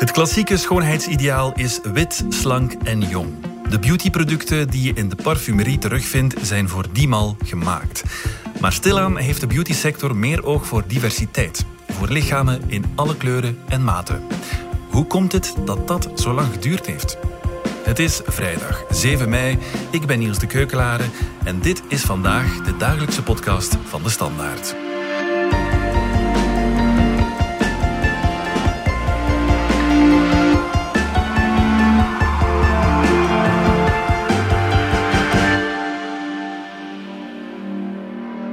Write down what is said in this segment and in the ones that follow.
Het klassieke schoonheidsideaal is wit, slank en jong. De beautyproducten die je in de parfumerie terugvindt, zijn voor die mal gemaakt. Maar stilaan heeft de beautysector meer oog voor diversiteit. Voor lichamen in alle kleuren en maten. Hoe komt het dat dat zo lang geduurd heeft? Het is vrijdag 7 mei. Ik ben Niels de Keukelare en dit is vandaag de dagelijkse podcast van de Standaard.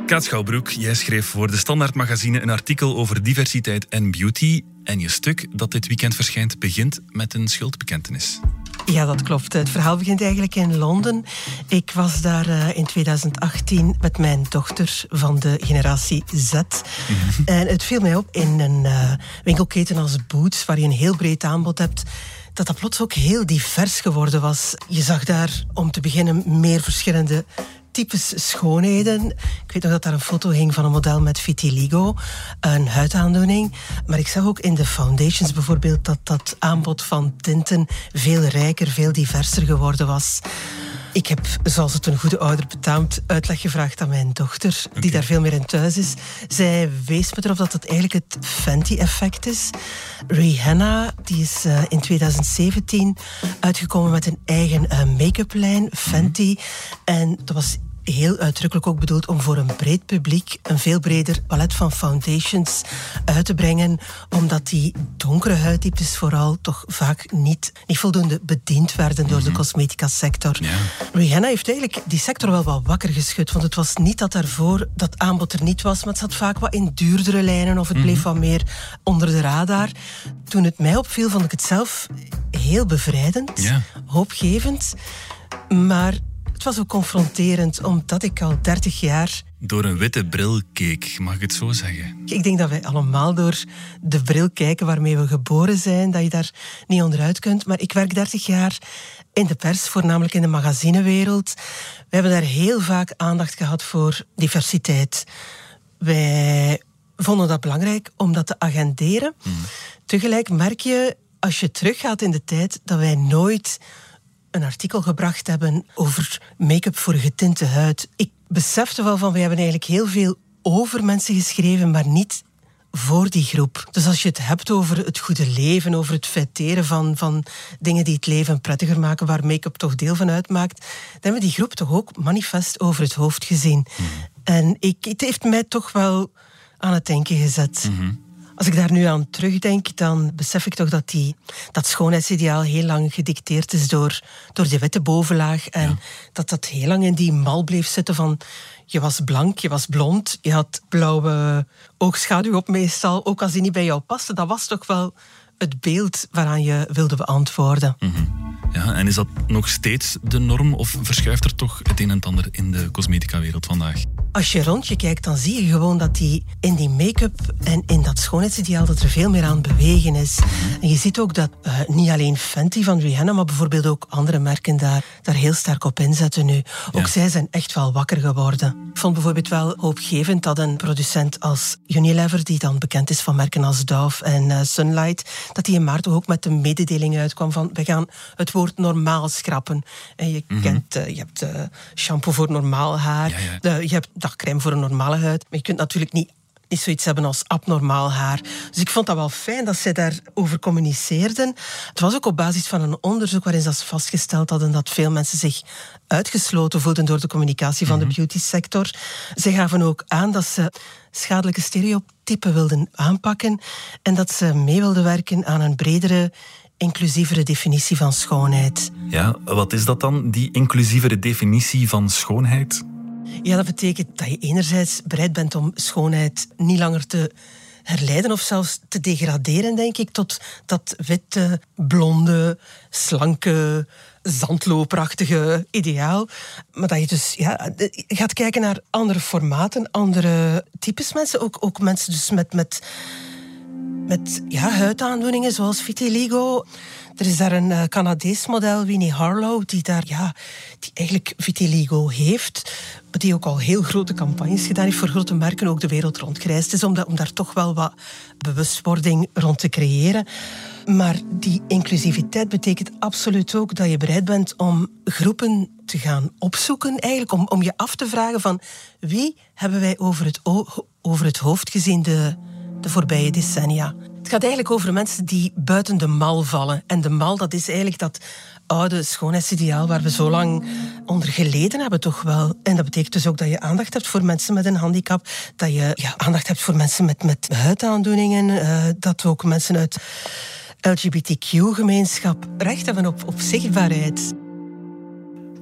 Kaat Schouwbroek, jij schreef voor de Standaard Magazine een artikel over diversiteit en beauty. En je stuk dat dit weekend verschijnt begint met een schuldbekentenis. Ja, dat klopt. Het verhaal begint eigenlijk in Londen. Ik was daar uh, in 2018 met mijn dochter van de generatie Z. Mm -hmm. En het viel mij op in een uh, winkelketen als Boots, waar je een heel breed aanbod hebt dat dat plots ook heel divers geworden was. Je zag daar om te beginnen meer verschillende types schoonheden. Ik weet nog dat daar een foto hing van een model met vitiligo, een huidaandoening. Maar ik zag ook in de foundations bijvoorbeeld dat dat aanbod van tinten veel rijker, veel diverser geworden was. Ik heb, zoals het een goede ouder betaamt, uitleg gevraagd aan mijn dochter, okay. die daar veel meer in thuis is. Zij wees me erop dat het eigenlijk het Fenty-effect is. Rihanna, die is uh, in 2017 uitgekomen met een eigen uh, make-up lijn, Fenty. Mm -hmm. En dat was heel uitdrukkelijk ook bedoeld om voor een breed publiek een veel breder palet van foundations uit te brengen, omdat die donkere huidtypes vooral toch vaak niet, niet voldoende bediend werden door mm -hmm. de cosmetica sector. Ja. Rihanna heeft eigenlijk die sector wel wat wakker geschud, want het was niet dat daarvoor dat aanbod er niet was, maar het zat vaak wat in duurdere lijnen of het bleef mm -hmm. wat meer onder de radar. Toen het mij opviel, vond ik het zelf heel bevrijdend, ja. hoopgevend, maar het was ook confronterend, omdat ik al 30 jaar. Door een witte bril keek, mag ik het zo zeggen? Ik denk dat wij allemaal door de bril kijken waarmee we geboren zijn, dat je daar niet onderuit kunt. Maar ik werk 30 jaar in de pers, voornamelijk in de magazinewereld. We hebben daar heel vaak aandacht gehad voor diversiteit. Wij vonden dat belangrijk om dat te agenderen. Hmm. Tegelijk merk je, als je teruggaat in de tijd, dat wij nooit een artikel gebracht hebben over make-up voor getinte huid. Ik besefte wel van, we hebben eigenlijk heel veel over mensen geschreven, maar niet voor die groep. Dus als je het hebt over het goede leven, over het feiteren van, van dingen die het leven prettiger maken, waar make-up toch deel van uitmaakt, dan hebben we die groep toch ook manifest over het hoofd gezien. Mm. En ik, het heeft mij toch wel aan het denken gezet. Mm -hmm. Als ik daar nu aan terugdenk, dan besef ik toch dat die, dat schoonheidsideaal heel lang gedicteerd is door, door de witte bovenlaag. En ja. dat dat heel lang in die mal bleef zitten van... Je was blank, je was blond, je had blauwe oogschaduw op meestal. Ook als die niet bij jou paste, dat was toch wel het beeld waaraan je wilde beantwoorden. Mm -hmm. Ja, en is dat nog steeds de norm of verschuift er toch het een en ander in de cosmetica-wereld vandaag? Als je rond je kijkt, dan zie je gewoon dat die in die make-up en in dat schoonheidsideaal dat er veel meer aan bewegen is. En je ziet ook dat uh, niet alleen Fenty van Rihanna, maar bijvoorbeeld ook andere merken daar, daar heel sterk op inzetten nu. Ook ja. zij zijn echt wel wakker geworden. Ik vond bijvoorbeeld wel hoopgevend dat een producent als Unilever, die dan bekend is van merken als Dove en uh, Sunlight, dat die in maart ook met de mededeling uitkwam van we gaan het woord normaal schrappen. En je mm -hmm. kent, uh, je hebt shampoo voor normaal haar, ja, ja. De, je hebt dagcrème voor een normale huid. Maar je kunt natuurlijk niet, niet zoiets hebben als abnormaal haar. Dus ik vond dat wel fijn dat zij daarover communiceerden. Het was ook op basis van een onderzoek waarin ze vastgesteld hadden dat veel mensen zich uitgesloten voelden door de communicatie van mm -hmm. de beautysector. Ze gaven ook aan dat ze schadelijke stereotypen wilden aanpakken en dat ze mee wilden werken aan een bredere inclusievere definitie van schoonheid. Ja, wat is dat dan, die inclusievere definitie van schoonheid? Ja, dat betekent dat je enerzijds bereid bent om schoonheid niet langer te herleiden of zelfs te degraderen, denk ik, tot dat witte, blonde, slanke, zandloperachtige ideaal. Maar dat je dus ja, gaat kijken naar andere formaten, andere types mensen. Ook, ook mensen dus met, met met ja, huidaandoeningen zoals vitiligo. Er is daar een uh, Canadees model, Winnie Harlow, die daar ja, die eigenlijk vitiligo heeft. Die ook al heel grote campagnes gedaan heeft voor grote merken, ook de wereld rondgereisd is, om, om daar toch wel wat bewustwording rond te creëren. Maar die inclusiviteit betekent absoluut ook dat je bereid bent om groepen te gaan opzoeken, eigenlijk om, om je af te vragen van wie hebben wij over het, over het hoofd gezien de, de voorbije decennia. Het gaat eigenlijk over mensen die buiten de mal vallen. En de mal, dat is eigenlijk dat oude schoonheidsideaal waar we zo lang onder geleden hebben, toch wel. En dat betekent dus ook dat je aandacht hebt voor mensen met een handicap, dat je ja, aandacht hebt voor mensen met, met huidaandoeningen, uh, dat ook mensen uit LGBTQ-gemeenschap recht hebben op, op zichtbaarheid.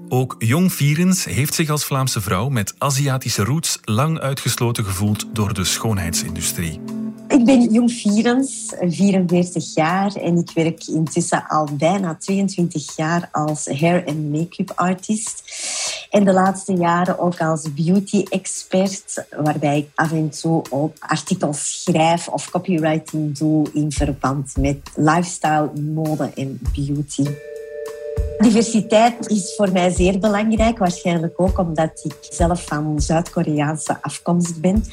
Ook Jong Vierens heeft zich als Vlaamse vrouw met Aziatische roots lang uitgesloten gevoeld door de schoonheidsindustrie. Ik ben Jong Vierens, 44 jaar en ik werk intussen al bijna 22 jaar als hair- en make-up artist. En de laatste jaren ook als beauty-expert, waarbij ik af en toe ook artikels schrijf of copywriting doe in verband met lifestyle, mode en beauty. Diversiteit is voor mij zeer belangrijk, waarschijnlijk ook omdat ik zelf van Zuid-Koreaanse afkomst ben.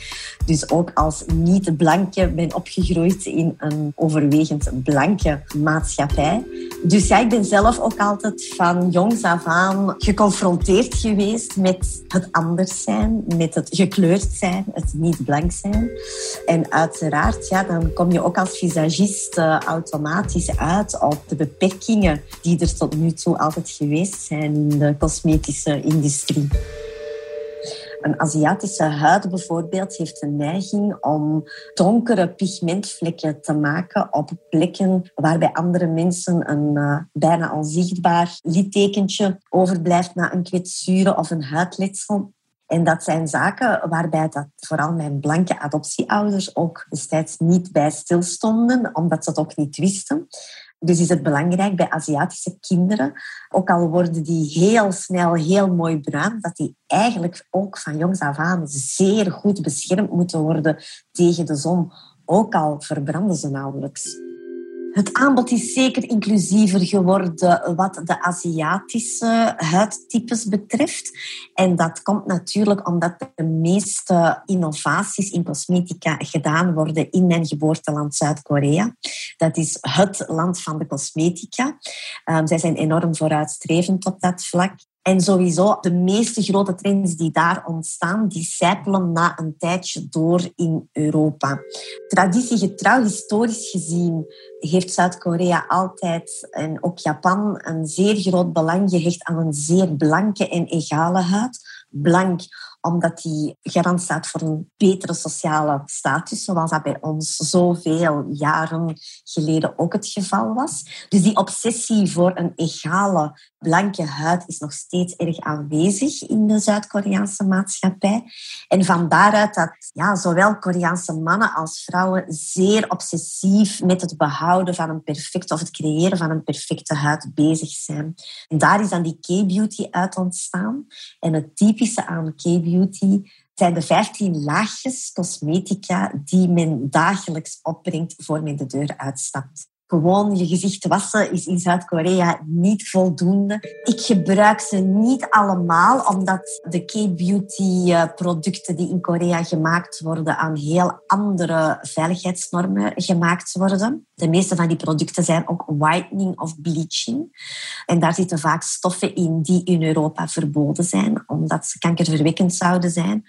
Dus ook als niet-blanke ben opgegroeid in een overwegend blanke maatschappij. Dus ja, ik ben zelf ook altijd van jongs af aan geconfronteerd geweest met het anders zijn, met het gekleurd zijn, het niet blank zijn. En uiteraard, ja, dan kom je ook als visagist uh, automatisch uit op de beperkingen die er tot nu toe altijd geweest zijn in de cosmetische industrie. Een Aziatische huid bijvoorbeeld heeft een neiging om donkere pigmentvlekken te maken op plekken waar bij andere mensen een uh, bijna onzichtbaar littekentje overblijft na een kwetsuren of een huidletsel. En dat zijn zaken waarbij dat vooral mijn blanke adoptieouders ook destijds niet bij stilstonden, omdat ze het ook niet wisten. Dus is het belangrijk bij Aziatische kinderen, ook al worden die heel snel heel mooi bruin, dat die eigenlijk ook van jongs af aan zeer goed beschermd moeten worden tegen de zon, ook al verbranden ze nauwelijks. Het aanbod is zeker inclusiever geworden wat de Aziatische huidtypes betreft. En dat komt natuurlijk omdat de meeste innovaties in cosmetica gedaan worden in mijn geboorteland Zuid-Korea. Dat is het land van de cosmetica. Um, zij zijn enorm vooruitstrevend op dat vlak. En sowieso, de meeste grote trends die daar ontstaan, die sijpelen na een tijdje door in Europa. Traditiegetrouw, historisch gezien, heeft Zuid-Korea altijd en ook Japan een zeer groot belang gehecht aan een zeer blanke en egale huid. Blank omdat die garant staat voor een betere sociale status, zoals dat bij ons zoveel jaren geleden ook het geval was. Dus die obsessie voor een egale blanke huid is nog steeds erg aanwezig in de Zuid-Koreaanse maatschappij. En van daaruit dat ja, zowel Koreaanse mannen als vrouwen zeer obsessief met het behouden van een perfecte of het creëren van een perfecte huid bezig zijn. En daar is dan die K-beauty uit ontstaan. En het typische aan K-beauty zijn de 15 laagjes cosmetica die men dagelijks opbrengt voor men de deur uitstapt gewoon je gezicht wassen is in Zuid-Korea niet voldoende. Ik gebruik ze niet allemaal, omdat de K-beauty producten die in Korea gemaakt worden aan heel andere veiligheidsnormen gemaakt worden. De meeste van die producten zijn ook whitening of bleaching. En daar zitten vaak stoffen in die in Europa verboden zijn, omdat ze kankerverwekkend zouden zijn.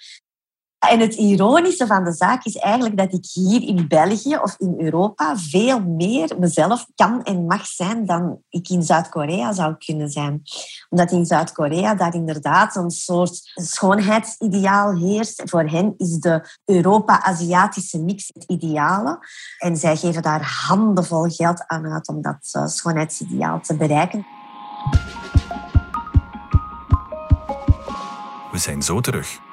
En het ironische van de zaak is eigenlijk dat ik hier in België of in Europa veel meer mezelf kan en mag zijn dan ik in Zuid-Korea zou kunnen zijn. Omdat in Zuid-Korea daar inderdaad een soort schoonheidsideaal heerst. Voor hen is de Europa-Aziatische mix het ideale. En zij geven daar handenvol geld aan uit om dat eh, schoonheidsideaal te bereiken. We zijn zo terug.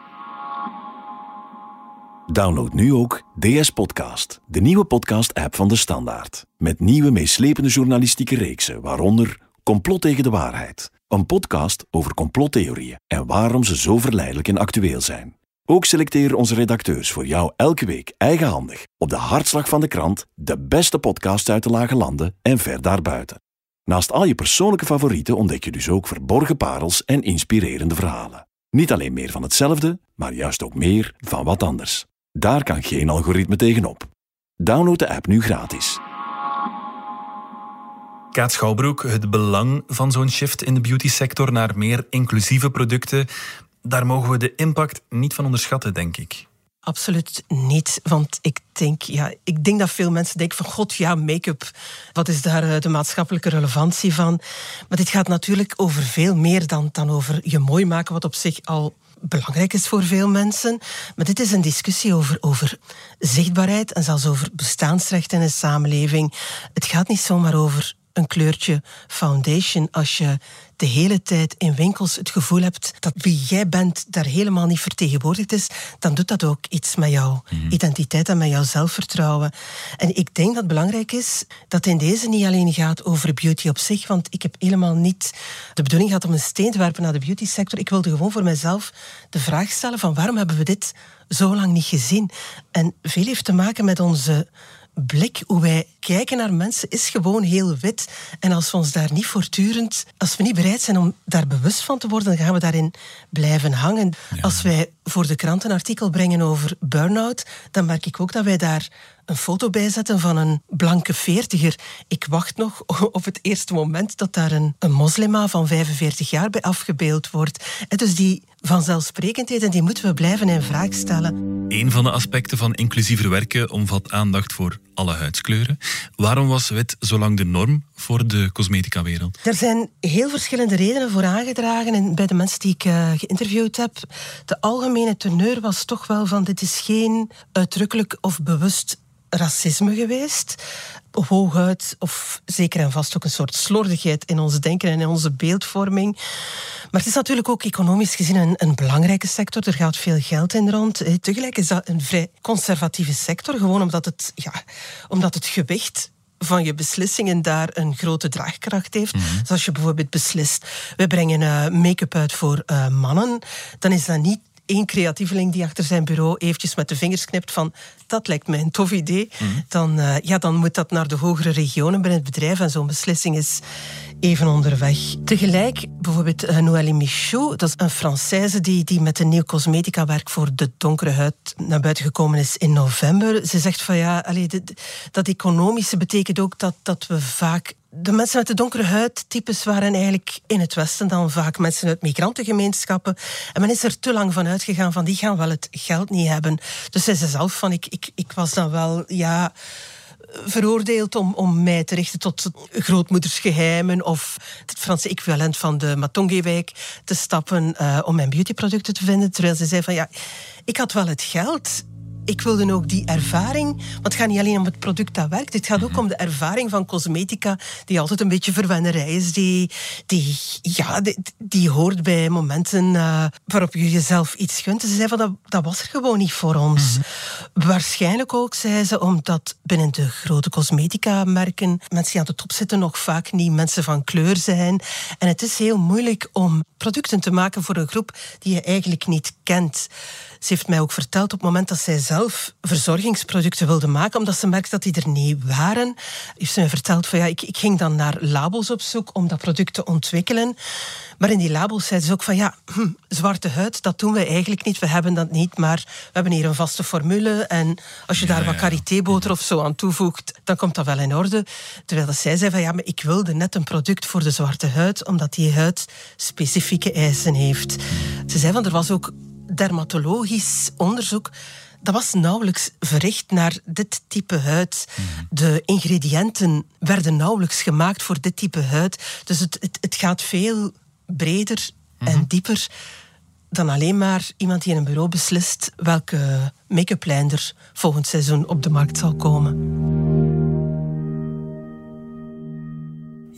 Download nu ook DS Podcast, de nieuwe podcast-app van de Standaard. Met nieuwe meeslepende journalistieke reeksen, waaronder Complot tegen de waarheid. Een podcast over complottheorieën en waarom ze zo verleidelijk en actueel zijn. Ook selecteren onze redacteurs voor jou elke week eigenhandig op de hartslag van de krant de beste podcasts uit de lage landen en ver daarbuiten. Naast al je persoonlijke favorieten ontdek je dus ook verborgen parels en inspirerende verhalen. Niet alleen meer van hetzelfde, maar juist ook meer van wat anders. Daar kan geen algoritme tegenop. Download de app nu gratis. Kaat Schouwbroek, het belang van zo'n shift in de beauty-sector naar meer inclusieve producten, daar mogen we de impact niet van onderschatten, denk ik. Absoluut niet. Want ik denk, ja, ik denk dat veel mensen denken van god, ja, make-up, wat is daar eh, de maatschappelijke relevantie van? Maar dit gaat natuurlijk over veel meer dan, dan over je mooi maken, wat op zich al belangrijk is voor veel mensen. Maar dit is een discussie over, over zichtbaarheid en zelfs over bestaansrecht in een samenleving. Het gaat niet zomaar over een kleurtje foundation als je de hele tijd in winkels het gevoel hebt dat wie jij bent daar helemaal niet vertegenwoordigd is, dan doet dat ook iets met jouw mhm. identiteit en met jouw zelfvertrouwen. En ik denk dat het belangrijk is dat in deze niet alleen gaat over beauty op zich, want ik heb helemaal niet de bedoeling gehad om een steen te werpen naar de beauty sector. Ik wilde gewoon voor mezelf de vraag stellen van waarom hebben we dit zo lang niet gezien? En veel heeft te maken met onze blik, hoe wij kijken naar mensen, is gewoon heel wit. En als we ons daar niet voortdurend, als we niet bereid zijn om daar bewust van te worden, dan gaan we daarin blijven hangen. Als wij voor de krant een artikel brengen over burn-out, dan merk ik ook dat wij daar een foto bij zetten van een blanke veertiger. Ik wacht nog op het eerste moment dat daar een, een moslima van 45 jaar bij afgebeeld wordt. En dus die vanzelfsprekendheden die moeten we blijven in vraag stellen. Een van de aspecten van inclusiever werken omvat aandacht voor alle huidskleuren. Waarom was wit zo lang de norm voor de cosmetica-wereld? Er zijn heel verschillende redenen voor aangedragen en bij de mensen die ik uh, geïnterviewd heb. De algemene teneur was toch wel van dit is geen uitdrukkelijk of bewust racisme geweest. Hooguit, of zeker en vast ook een soort slordigheid in ons denken en in onze beeldvorming. Maar het is natuurlijk ook economisch gezien een, een belangrijke sector. Er gaat veel geld in rond. Eh, tegelijk is dat een vrij conservatieve sector, gewoon omdat het, ja, omdat het gewicht van je beslissingen daar een grote draagkracht heeft. Mm -hmm. als je bijvoorbeeld beslist, we brengen uh, make-up uit voor uh, mannen, dan is dat niet één creatieveling die achter zijn bureau eventjes met de vingers knipt van dat lijkt mij een tof idee, mhm. dan, uh, ja, dan moet dat naar de hogere regionen binnen het bedrijf en zo'n beslissing is even onderweg. Tegelijk, bijvoorbeeld uh, Noélie Michaud, dat is een Française die, die met een nieuw cosmetica werk voor de donkere huid naar buiten gekomen is in november. Ze zegt van ja, dat economische betekent ook dat, dat we vaak de mensen met de donkere huidtypes waren eigenlijk in het Westen dan vaak mensen uit migrantengemeenschappen. En men is er te lang van uitgegaan van die gaan wel het geld niet hebben. Dus zij zei zelf van ik, ik, ik was dan wel, ja veroordeeld om, om mij te richten tot grootmoedersgeheimen of het Franse equivalent van de Matonge-wijk te stappen uh, om mijn beautyproducten te vinden. Terwijl ze zei van ja, ik had wel het geld ik wilde ook die ervaring, want het gaat niet alleen om het product dat werkt, het gaat ook mhm. om de ervaring van cosmetica, die altijd een beetje verwennerij is, die, die, ja, die, die hoort bij momenten uh, waarop je jezelf iets gunt. Ze zei van, dat, dat was er gewoon niet voor ons. Mm Waarschijnlijk ook, zei ze, omdat binnen de grote cosmetica-merken mensen die aan de top zitten nog vaak niet mensen van kleur zijn. En het is heel moeilijk om producten te maken voor een groep die je eigenlijk niet kent. Ze heeft mij ook verteld op het moment dat zij zelf verzorgingsproducten wilde maken, omdat ze merkte dat die er niet waren, heeft ze mij verteld van ja, ik, ik ging dan naar labels op zoek om dat product te ontwikkelen. Maar in die labels zeiden ze ook van ja, hm, zwarte huid, dat doen we eigenlijk niet. We hebben dat niet, maar we hebben hier een vaste formule. En als je daar wat karité-boter of zo aan toevoegt, dan komt dat wel in orde. Terwijl dat zij zei van ja, maar ik wilde net een product voor de zwarte huid, omdat die huid specifieke eisen heeft. Ze zei van er was ook dermatologisch onderzoek dat was nauwelijks verricht naar dit type huid. Mhm. De ingrediënten werden nauwelijks gemaakt voor dit type huid. Dus het, het, het gaat veel breder en mhm. dieper dan alleen maar iemand die in een bureau beslist welke make-up lijn er volgend seizoen op de markt zal komen.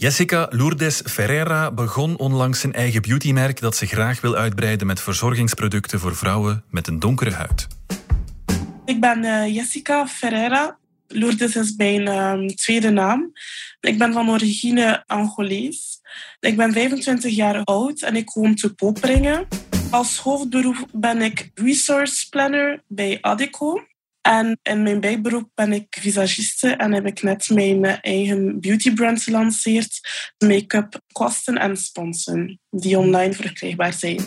Jessica Lourdes Ferreira begon onlangs zijn eigen beautymerk dat ze graag wil uitbreiden met verzorgingsproducten voor vrouwen met een donkere huid. Ik ben uh, Jessica Ferreira. Lourdes is mijn um, tweede naam. Ik ben van origine Angolees. Ik ben 25 jaar oud en ik woon te Poperingen. Als hoofdberoep ben ik resource planner bij Adeco. En in mijn bijberoep ben ik visagiste en heb ik net mijn eigen beautybrand gelanceerd. Make-up kosten en sponsen, die online verkrijgbaar zijn.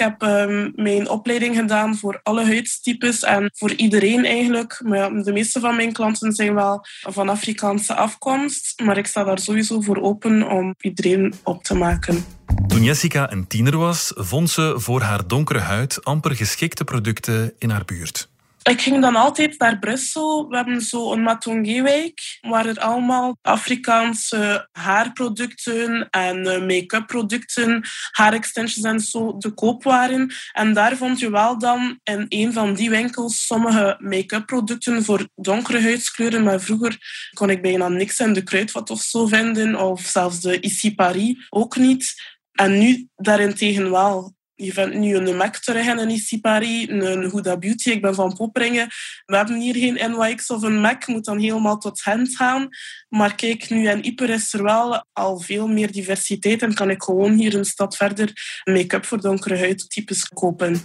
Ik heb um, mijn opleiding gedaan voor alle huidstypes en voor iedereen eigenlijk. Maar de meeste van mijn klanten zijn wel van Afrikaanse afkomst. Maar ik sta daar sowieso voor open om iedereen op te maken. Toen Jessica een tiener was, vond ze voor haar donkere huid amper geschikte producten in haar buurt. Ik ging dan altijd naar Brussel. We hebben zo een Matongé-wijk waar er allemaal Afrikaanse haarproducten en eh, make-up producten, haarextensions en zo te koop waren. En daar vond je wel dan in een van die winkels sommige make-up producten voor donkere huidskleuren. Maar vroeger kon ik bijna niks in de kruidvat of zo vinden, of zelfs de Ici Paris ook niet. En nu daarentegen wel. Je vindt nu een MAC terug in een IC Paris, een Huda Beauty. Ik ben van Popringen. We hebben hier geen NYX of een MAC. moet dan helemaal tot hand gaan. Maar kijk, nu in Ieper is er wel al veel meer diversiteit. En kan ik gewoon hier een stad verder make-up voor donkere huidtypes kopen.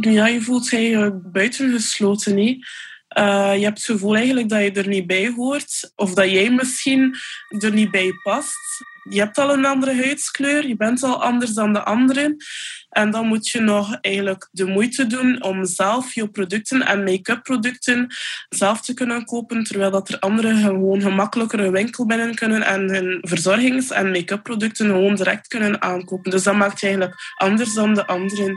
Ja, je voelt je buitengesloten. Hè? Uh, je hebt het gevoel eigenlijk dat je er niet bij hoort. Of dat jij misschien er niet bij past. Je hebt al een andere huidskleur. Je bent al anders dan de anderen. En dan moet je nog eigenlijk de moeite doen om zelf je producten en make-up producten zelf te kunnen kopen. Terwijl dat er anderen gewoon gemakkelijker een winkel binnen kunnen en hun verzorgings- en make-up producten gewoon direct kunnen aankopen. Dus dat maakt je eigenlijk anders dan de anderen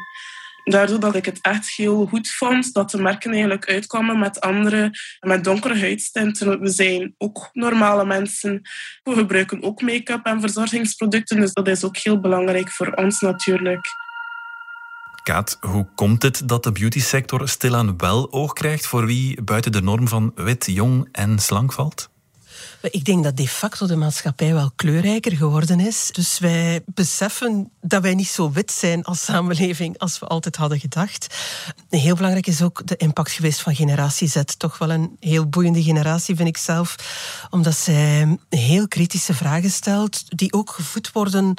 daardoor dat ik het echt heel goed vond dat de merken eigenlijk uitkwamen met andere, met donkere huidstinten. We zijn ook normale mensen. We gebruiken ook make-up en verzorgingsproducten, dus dat is ook heel belangrijk voor ons natuurlijk. Kaat, hoe komt het dat de beautysector stilaan wel oog krijgt voor wie buiten de norm van wit, jong en slank valt? Ik denk dat de facto de maatschappij wel kleurrijker geworden is. Dus wij beseffen dat wij niet zo wit zijn als samenleving als we altijd hadden gedacht. Heel belangrijk is ook de impact geweest van generatie Z. Toch wel een heel boeiende generatie, vind ik zelf. Omdat zij heel kritische vragen stelt, die ook gevoed worden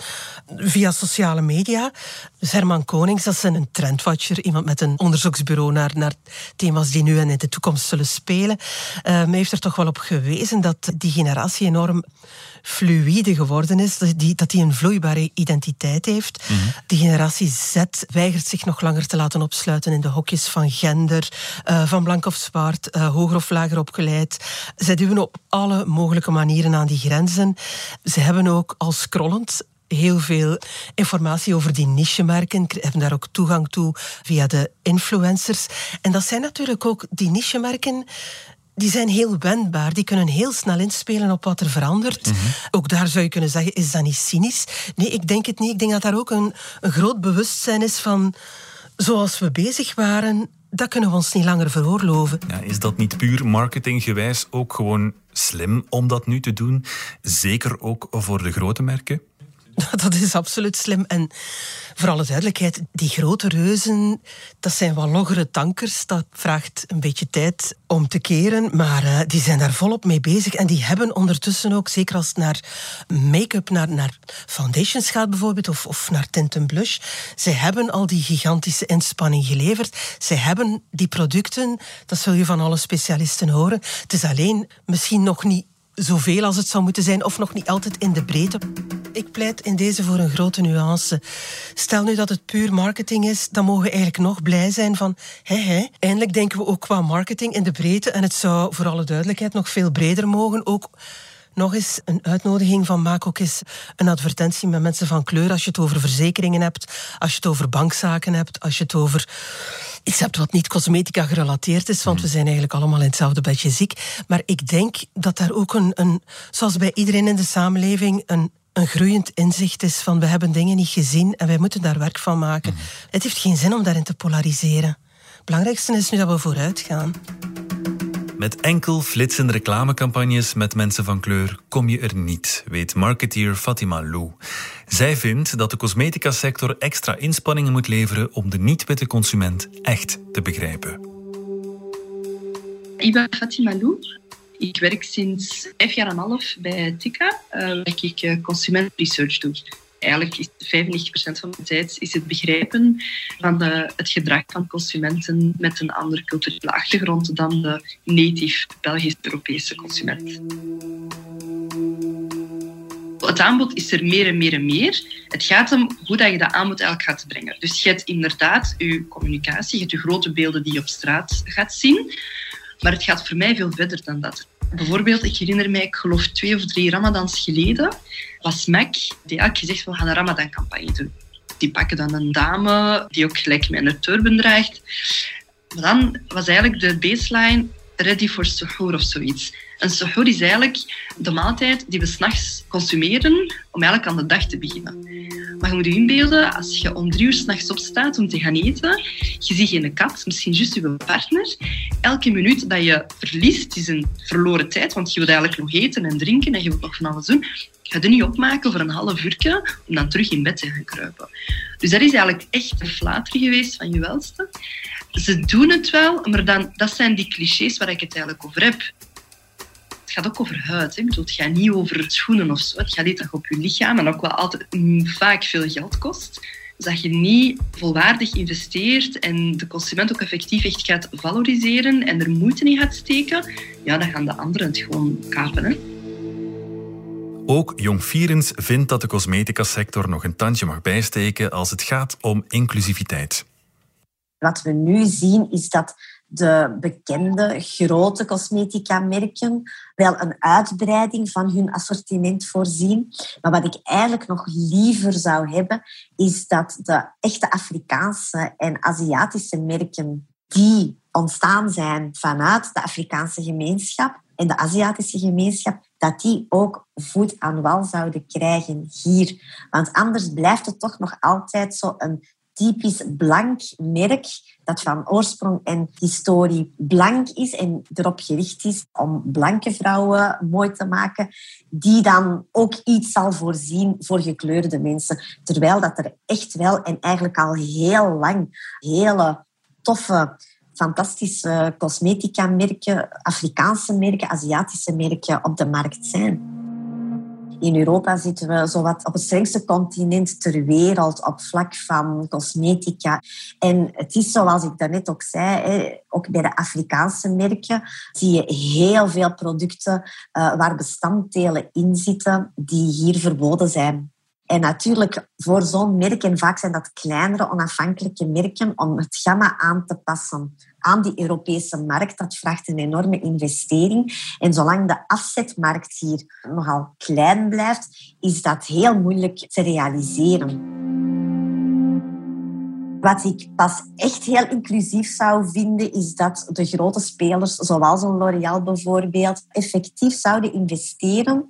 via sociale media. Dus Herman Konings, dat is een trendwatcher, iemand met een onderzoeksbureau naar, naar thema's die nu en in de toekomst zullen spelen. Uh, heeft er toch wel op gewezen dat die generatie enorm fluïde geworden is, dat die, dat die een vloeibare identiteit heeft. Mm Die generatie Z weigert zich nog langer te laten opsluiten in de hokjes van gender, uh, van blank of zwart, uh, hoger of lager opgeleid. Zij duwen op alle mogelijke manieren aan die grenzen. Ze hebben ook al scrollend heel veel informatie over die niche-merken, hebben daar ook toegang toe via de influencers. En dat zijn natuurlijk ook die niche-merken die zijn heel wendbaar. Die kunnen heel snel inspelen op wat er verandert. Mhm. Ook daar zou je kunnen zeggen, is dat niet cynisch? Nee, ik denk het niet. Ik denk dat daar ook een, een groot bewustzijn is van... Zoals we bezig waren, dat kunnen we ons niet langer veroorloven. Ja, is dat niet puur marketinggewijs ook gewoon slim om dat nu te doen? Zeker ook voor de grote merken? Dat is absoluut slim. En voor alle duidelijkheid, die grote reuzen, dat zijn wat loggere tankers. Dat vraagt een beetje tijd om te keren, maar uh, die zijn daar volop mee bezig. En die hebben ondertussen ook, zeker als het naar make-up, naar, naar foundations gaat bijvoorbeeld, of, of naar tint en blush, zij hebben al die gigantische inspanning geleverd. Zij hebben die producten, dat zul je van alle specialisten horen. Het is alleen misschien nog niet zoveel als het zou moeten zijn, of nog niet altijd in de breedte. Ik pleit in deze voor een grote nuance. Stel nu dat het puur marketing is, dan mogen we eigenlijk nog blij zijn van hé hé, eindelijk denken we ook qua marketing in de breedte en het zou voor alle duidelijkheid nog veel breder mogen, ook nog eens een uitnodiging van maak ook eens een advertentie met mensen van kleur als je het over verzekeringen hebt, als je het over bankzaken hebt, als je het over iets hebt wat niet cosmetica gerelateerd is, want we hmm. zijn eigenlijk allemaal in hetzelfde bedje ziek. Maar ik denk dat daar ook een, een zoals bij iedereen in de samenleving, een, een groeiend inzicht is van we hebben dingen niet gezien en wij moeten daar werk van maken. Hmm. Het heeft geen zin om daarin te polariseren. Het belangrijkste is nu dat we vooruit gaan. Met enkel flitsende reclamecampagnes met mensen van kleur kom je er niet, weet marketeer Fatima Lou. Zij vindt dat de cosmetica sector extra inspanningen moet leveren om de niet-witte consument echt te begrijpen. Ik ben Fatima Lou. Ik werk sinds vijf jaar en een half bij TICA, uh, waar ik uh, consument research doe. Eigenlijk is 95% van mijn tijd is het begrijpen van het gedrag van consumenten met een andere culturele achtergrond dan de native Belgisch-Europese consument. Het aanbod is er meer en meer en meer. Het gaat om hoe dat je dat aanbod eigenlijk gaat brengen. Dus je hebt inderdaad je communicatie, je hebt je grote beelden die je op straat gaat zien. Maar het gaat voor mij veel verder dan dat. Bijvoorbeeld, ik herinner mij, ik geloof twee of drie ramadans geleden, was Mac, die had gezegd, we gaan een ramadan-campagne doen. Die pakken dan een dame die ook gelijk met een turban draagt. Maar dan was eigenlijk de baseline ready for suhoor of zoiets. Een suhoor is eigenlijk de maaltijd die we s'nachts consumeren om eigenlijk aan de dag te beginnen. Maar je moet je inbeelden, als je om drie uur s'nachts opstaat om te gaan eten, je ziet geen kat, misschien juist je partner. Elke minuut dat je verliest is een verloren tijd, want je wilt eigenlijk nog eten en drinken en je wilt nog van alles doen. Ga je niet opmaken voor een half uur om dan terug in bed te gaan kruipen. Dus dat is eigenlijk echt een flater geweest van je welste. Ze doen het wel, maar dan, dat zijn die clichés waar ik het eigenlijk over heb. Het gaat ook over huid. Hè. Bedoel, het gaat niet over schoenen of zo. Het gaat niet op je lichaam en ook wel altijd mm, vaak veel geld kost. Dus dat je niet volwaardig investeert en de consument ook effectief echt gaat valoriseren en er moeite in gaat steken, ja, dan gaan de anderen het gewoon kapen. Hè. Ook Jong Vierens vindt dat de cosmetica-sector nog een tandje mag bijsteken als het gaat om inclusiviteit. Wat we nu zien is dat de bekende grote cosmetica-merken wel een uitbreiding van hun assortiment voorzien. Maar wat ik eigenlijk nog liever zou hebben, is dat de echte Afrikaanse en Aziatische merken die ontstaan zijn vanuit de Afrikaanse gemeenschap en de Aziatische gemeenschap, dat die ook voet aan wal zouden krijgen hier. Want anders blijft het toch nog altijd zo een typisch blank merk dat van oorsprong en historie blank is en erop gericht is om blanke vrouwen mooi te maken, die dan ook iets zal voorzien voor gekleurde mensen. Terwijl dat er echt wel en eigenlijk al heel lang hele toffe fantastische cosmetica-merken, Afrikaanse merken, Aziatische merken op de markt zijn. In Europa zitten we zowat op het strengste continent ter wereld op vlak van cosmetica. En het is zoals ik daarnet ook zei, ook bij de Afrikaanse merken zie je heel veel producten eh, waar bestanddelen in zitten die hier verboden zijn. En natuurlijk, voor zo'n merk, en vaak zijn dat kleinere onafhankelijke merken, om het gamma aan te passen aan die Europese markt, dat vraagt een enorme investering. En zolang de afzetmarkt hier nogal klein blijft, is dat heel moeilijk te realiseren. Wat ik pas echt heel inclusief zou vinden, is dat de grote spelers, zoals een L'Oréal bijvoorbeeld, effectief zouden investeren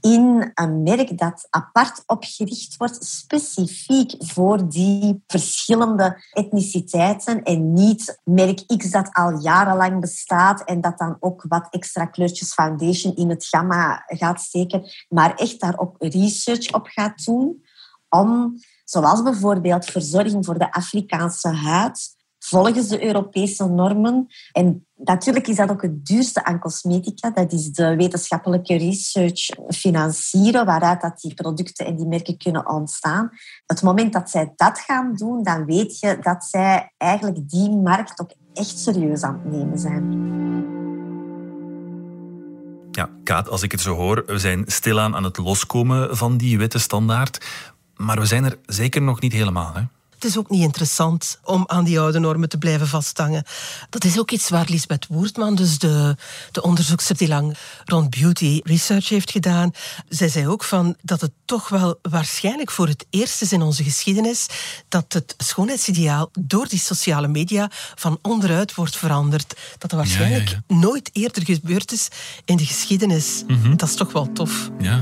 in een merk dat apart opgericht wordt, specifiek voor die verschillende etniciteiten en niet merk X dat al jarenlang bestaat en dat dan ook wat extra kleurtjes foundation in het gamma gaat steken, maar echt daar ook research op gaat doen om, zoals bijvoorbeeld verzorging voor de Afrikaanse huid, volgens de Europese normen. En natuurlijk is dat ook het duurste aan cosmetica. Dat is de wetenschappelijke research financieren, waaruit dat die producten en die merken kunnen ontstaan. Het moment dat zij dat gaan doen, dan weet je dat zij eigenlijk die markt ook echt serieus aan het nemen zijn. Ja, Kaat, als ik het zo hoor, we zijn stilaan aan het loskomen van die witte standaard. Maar we zijn er zeker nog niet helemaal, hè? Het is ook niet interessant om aan die oude normen te blijven vasthangen. Dat is ook iets waar Lisbeth Woertman, dus de, de onderzoekster die lang rond beauty research heeft gedaan, zij zei ook van dat het toch wel waarschijnlijk voor het eerst is in onze geschiedenis dat het schoonheidsideaal door die sociale media van onderuit wordt veranderd. Dat er waarschijnlijk nooit eerder gebeurd is in de geschiedenis. Mhm. Dat is toch wel tof. Ja.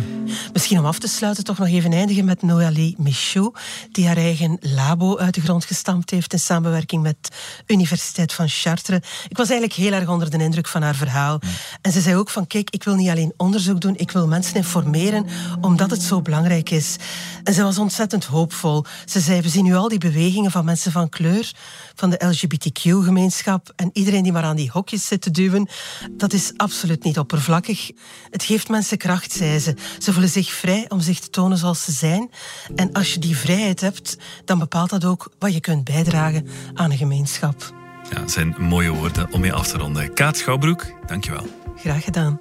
Misschien om af te sluiten toch nog even eindigen met Noélie Michaud, die haar eigen labo uit de grond gestampt heeft in samenwerking met Universiteit van Chartres. Ik was eigenlijk heel erg onder de indruk van haar verhaal. En ze zei ook van, kijk, ik wil niet alleen onderzoek doen, ik wil mensen informeren, omdat het zo belangrijk is. En ze was ontzettend hoopvol. Ze zei, we zien nu al die bewegingen van mensen van kleur, van de LGBTQ-gemeenschap en iedereen die maar aan die hokjes zit te duwen. Dat is absoluut niet oppervlakkig. Het geeft mensen kracht, zei ze. Ze voelen zich vrij om zich te tonen zoals ze zijn. En als je die vrijheid hebt, dan bepaalt dat ook wat je kunt bijdragen aan een gemeenschap. Ja, dat zijn mooie woorden om mee af te ronden. Kaat Schouwbroek, dankjewel. Graag gedaan.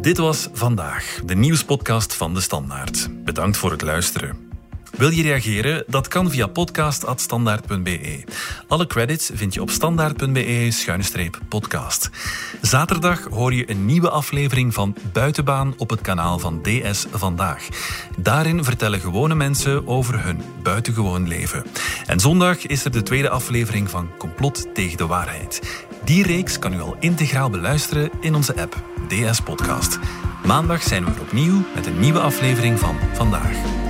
Dit was vandaag, de nieuwspodcast van De Standaard. Bedankt voor het luisteren. Wil je reageren? Dat kan via podcast.standaard.be. Alle credits vind je op standaard.be-podcast. Zaterdag hoor je een nieuwe aflevering van Buitenbaan op het kanaal van DS Vandaag. Daarin vertellen gewone mensen over hun buitengewoon leven. En zondag is er de tweede aflevering van Complot tegen de Waarheid. Die reeks kan u al integraal beluisteren in onze app DS Podcast. Maandag zijn we er opnieuw met een nieuwe aflevering van Vandaag.